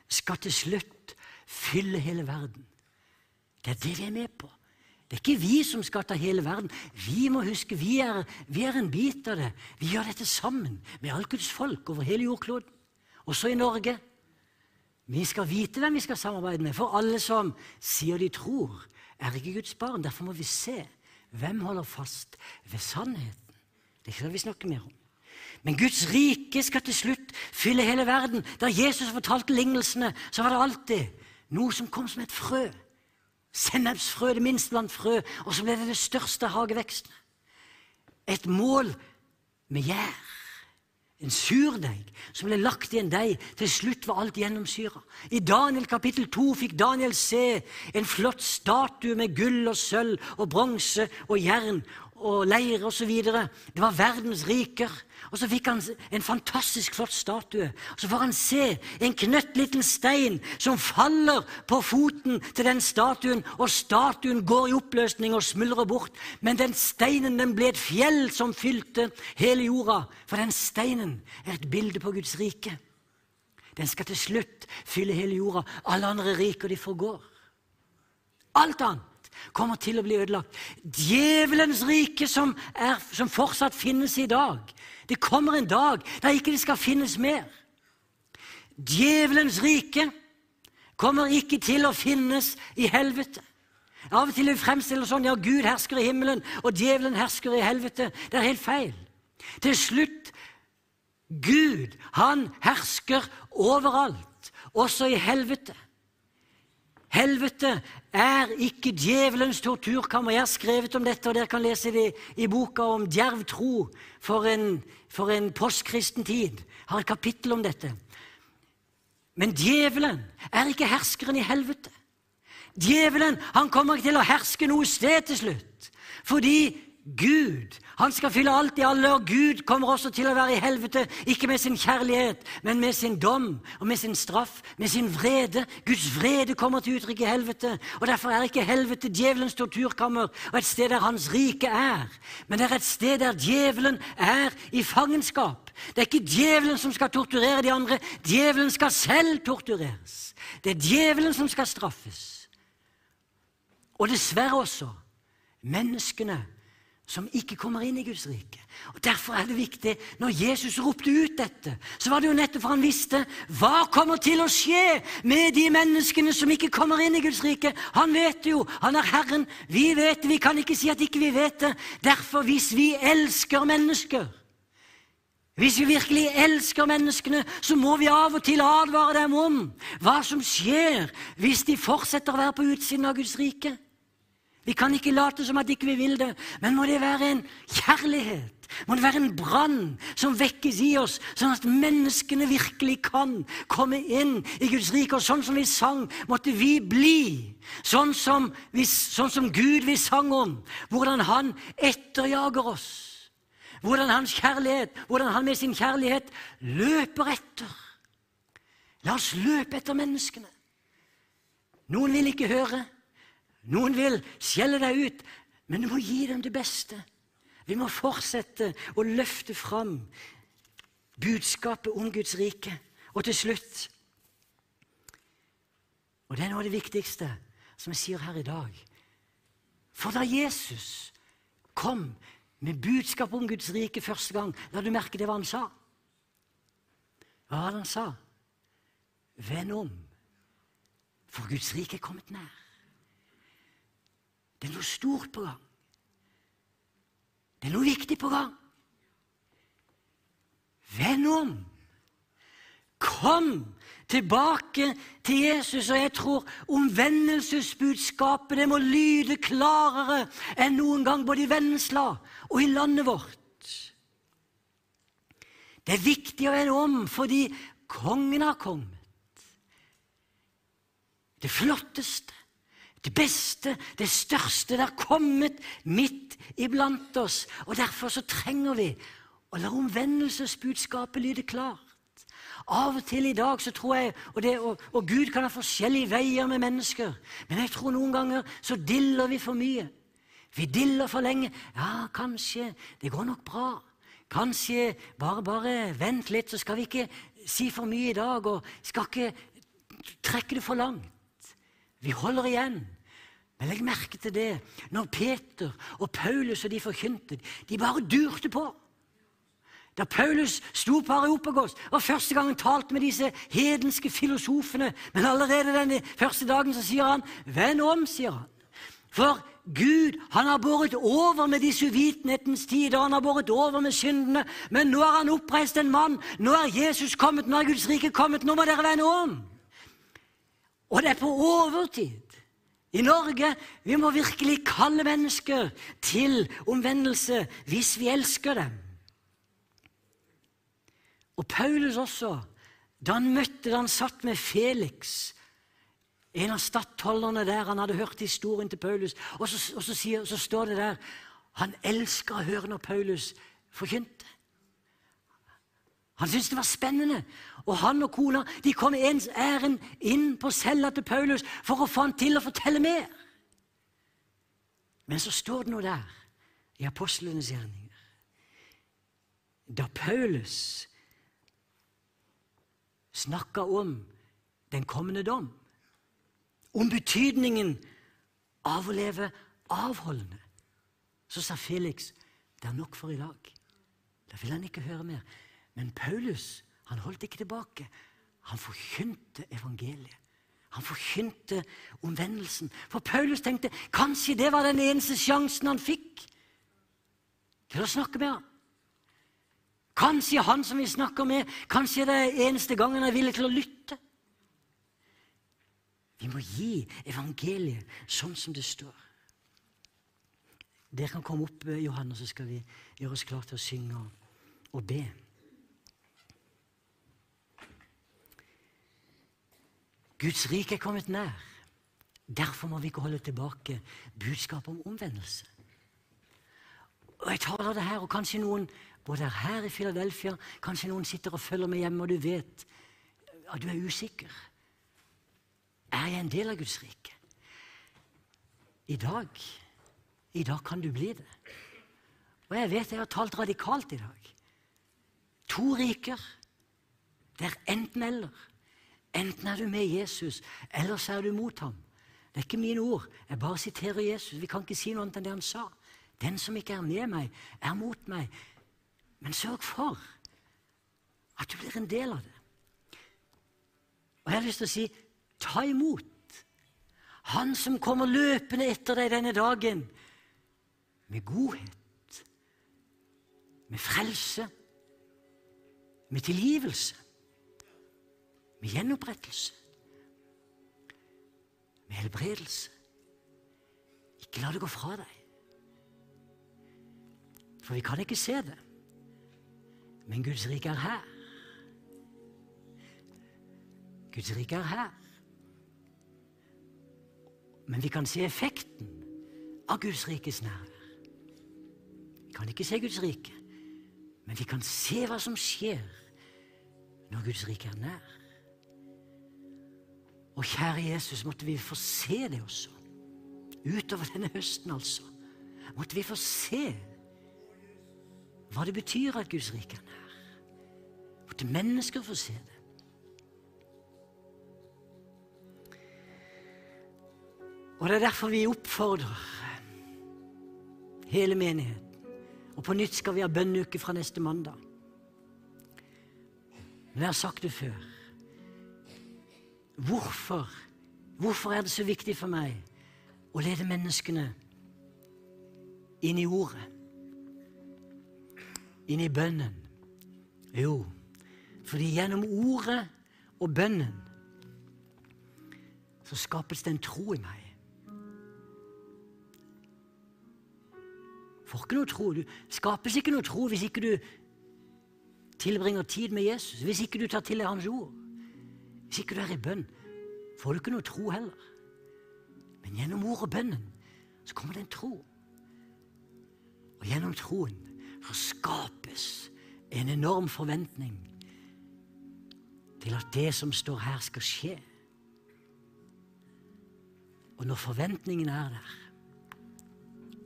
S1: skal til slutt fylle hele verden. Det er det vi er med på. Det er ikke vi som skal ta hele verden. Vi må huske vi er, vi er en bit av det. Vi gjør dette sammen med alt Guds folk over hele jordkloden, også i Norge. Vi skal vite hvem vi skal samarbeide med, for alle som sier de tror, er ikke Guds barn. Derfor må vi se hvem holder fast ved sannheten. Det er ikke det vi snakker mer om. Men Guds rike skal til slutt fylle hele verden. Da Jesus fortalte lignelsene, så var det alltid noe som kom som et frø. Sennepsfrø, det minste blant frø. Og så ble det det største hageveksten. Et mål med gjær. En surdeig som ble lagt i en deig. Til slutt var alt gjennomsyra. I Daniel kapittel 2 fikk Daniel se en flott statue med gull og sølv og bronse og jern og leirer osv. Det var verdens riker. Og så fikk han en fantastisk flott statue. Og Så får han se en knøttliten stein som faller på foten til den statuen, og statuen går i oppløsning og smuldrer bort. Men den steinen den ble et fjell som fylte hele jorda. For den steinen er et bilde på Guds rike. Den skal til slutt fylle hele jorda. Alle andre riker, de forgår. Alt annet kommer til å bli ødelagt. Djevelens rike, som, er, som fortsatt finnes i dag Det kommer en dag der ikke det skal finnes mer. Djevelens rike kommer ikke til å finnes i helvete. Av og til vi fremstiller sånn ja, Gud hersker i himmelen, og djevelen hersker i helvete. Det er helt feil. Til slutt Gud, han hersker overalt, også i helvete. Helvete er ikke djevelens torturkammer. Jeg har skrevet om dette, og dere kan lese det i boka om djerv tro for en, for en postkristen tid. Har et kapittel om dette. Men djevelen er ikke herskeren i helvete. Djevelen han kommer ikke til å herske noe sted til slutt. Fordi Gud han skal fylle alt i alle, og Gud kommer også til å være i helvete, ikke med sin kjærlighet, men med sin dom og med sin straff, med sin vrede. Guds vrede kommer til uttrykk i helvete, og derfor er ikke helvete djevelens torturkammer og et sted der hans rike er, men det er et sted der djevelen er i fangenskap. Det er ikke djevelen som skal torturere de andre, djevelen skal selv tortureres. Det er djevelen som skal straffes. Og dessverre også menneskene som ikke kommer inn i Guds rike. Og Derfor er det viktig, når Jesus ropte ut dette, så var det jo nettopp for han visste hva kommer til å skje med de menneskene som ikke kommer inn i Guds rike. Han vet det jo, han er Herren. Vi vet det, vi kan ikke si at ikke vi vet det. Derfor, hvis vi elsker mennesker hvis vi virkelig elsker menneskene, så må vi av og til advare dem om hva som skjer hvis de fortsetter å være på utsiden av Guds rike. Vi kan ikke late som at ikke vi vil det, men må det være en kjærlighet? Må det være en brann som vekkes i oss, sånn at menneskene virkelig kan komme inn i Guds rike? Og sånn som vi sang, måtte vi bli. Sånn som, vi, sånn som Gud vi sang om, hvordan Han etterjager oss. Hvordan Hans kjærlighet, hvordan Han med sin kjærlighet løper etter. La oss løpe etter menneskene. Noen vil ikke høre. Noen vil skjelle deg ut, men du må gi dem det beste. Vi må fortsette å løfte fram budskapet om Guds rike. Og til slutt Og det er noe av det viktigste som jeg sier her i dag. For da Jesus kom med budskap om Guds rike første gang, la du merke det hva han sa? Hva var det han sa? Vend om, for Guds rike er kommet nær. Det er noe stort på gang. Det er noe viktig på gang. Vend om. Kom tilbake til Jesus. Og jeg tror omvendelsesbudskapet det må lyde klarere enn noen gang, både i Vennesla og i landet vårt. Det er viktig å vende om fordi kongen har kommet. Det flotteste, det beste, det største, det har kommet midt iblant oss. Og Derfor så trenger vi å la omvendelsesbudskapet lyde klart. Av og til i dag så tror jeg og, det, og, og, Gud kan ha forskjellige veier med mennesker, men jeg tror noen ganger så diller vi for mye. Vi diller for lenge. Ja, kanskje. Det går nok bra. Kanskje bare, bare vent litt, så skal vi ikke si for mye i dag, og skal ikke trekke det for langt. Vi holder igjen. Men legg merke til det. Når Peter og Paulus og de forkynte, de bare durte på. Da Paulus sto på Areopagos og første gang han talte med disse hedenske filosofene Men allerede den første dagen så sier han 'Vend om', sier han. For Gud han har båret over med disse uvitenhetens tider, han har båret over med syndene. Men nå har han oppreist en mann. Nå er Jesus kommet, nå er Guds rike kommet. Nå må dere vende om. Og det er på overtid. I Norge vi må virkelig kalle mennesker til omvendelse hvis vi elsker dem. Og Paulus også, da han møtte da han satt med Felix, en av stattholderne der Han hadde hørt historien til Paulus, og så, og så, sier, så står det der Han elska å høre når Paulus forkynte. Han syntes det var spennende. Og han og kona de kom ens ærend inn på cella til Paulus for å få han til å fortelle mer. Men så står det noe der i apostlenes gjerninger. Da Paulus snakka om den kommende dom, om betydningen av å leve avholdende, så sa Felix det er nok for i dag. Da vil han ikke høre mer. Men Paulus han holdt ikke tilbake. Han forkynte evangeliet. Han forkynte omvendelsen. For Paulus tenkte kanskje det var den eneste sjansen han fikk til å snakke med ham. Kanskje han som vi snakker med, kanskje det er eneste gangen han er villig til å lytte. Vi må gi evangeliet sånn som det står. Dere kan komme opp, Johanne, så skal vi gjøre oss klare til å synge og be. Guds rike er kommet nær. Derfor må vi ikke holde tilbake budskapet om omvendelse. Og Jeg taler det her, og kanskje noen både her i Philadelphia, kanskje noen sitter og følger med hjemme, og du vet at du er usikker. Er jeg en del av Guds rike? I dag i dag kan du bli det. Og jeg vet jeg har talt radikalt i dag. To riker. Det er enten-eller. Enten er du med Jesus, eller så er du mot ham. Det er ikke mine ord. Jeg bare siterer Jesus. Vi kan ikke si noe annet enn det han sa. Den som ikke er med meg, er mot meg. Men sørg for at du blir en del av det. Og jeg har lyst til å si ta imot Han som kommer løpende etter deg denne dagen, med godhet, med frelse, med tilgivelse, med gjenopprettelse, med helbredelse. Ikke la det gå fra deg. For vi kan ikke se det. Men Guds rike er her. Guds rike er her. Men vi kan se effekten av Guds rikes nærvær. Vi kan ikke se Guds rike, men vi kan se hva som skjer når Guds rike er nær. Og kjære Jesus, måtte vi få se det også. Utover denne høsten, altså. Måtte vi få se hva det betyr at Guds rike er nær. Måtte mennesker få se det. Og Det er derfor vi oppfordrer hele menigheten. Og på nytt skal vi ha bønneuke fra neste mandag. Men jeg har sagt det før. Hvorfor? Hvorfor er det så viktig for meg å lede menneskene inn i ordet? inn i bønnen? Jo, fordi gjennom ordet og bønnen så skapes det en tro i meg. Får ikke noe tro. Du skapes ikke noe tro hvis ikke du tilbringer tid med Jesus, hvis ikke du tar til deg Hans ord. Hvis ikke du er i bønn, får du ikke noe tro heller. Men gjennom ord og bønnen så kommer det en tro. Og gjennom troen så skapes en enorm forventning til at det som står her, skal skje. Og når forventningen er der,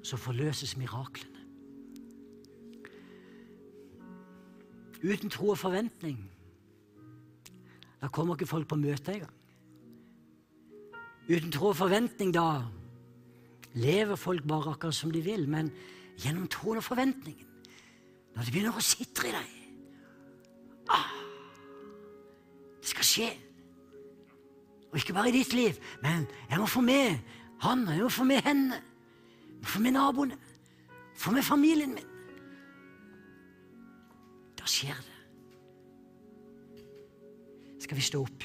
S1: så forløses miraklene. Uten tro og forventning da kommer ikke folk på møte engang. Uten tro og forventning da lever folk bare akkurat som de vil, men gjennom troen og forventningen når det begynner å sitre i deg ah, Det skal skje. Og ikke bare i ditt liv, men jeg må få med han, jeg må få med henne. Jeg må få med naboene. Få med familien min. Da skjer det. Skal vi stå opp?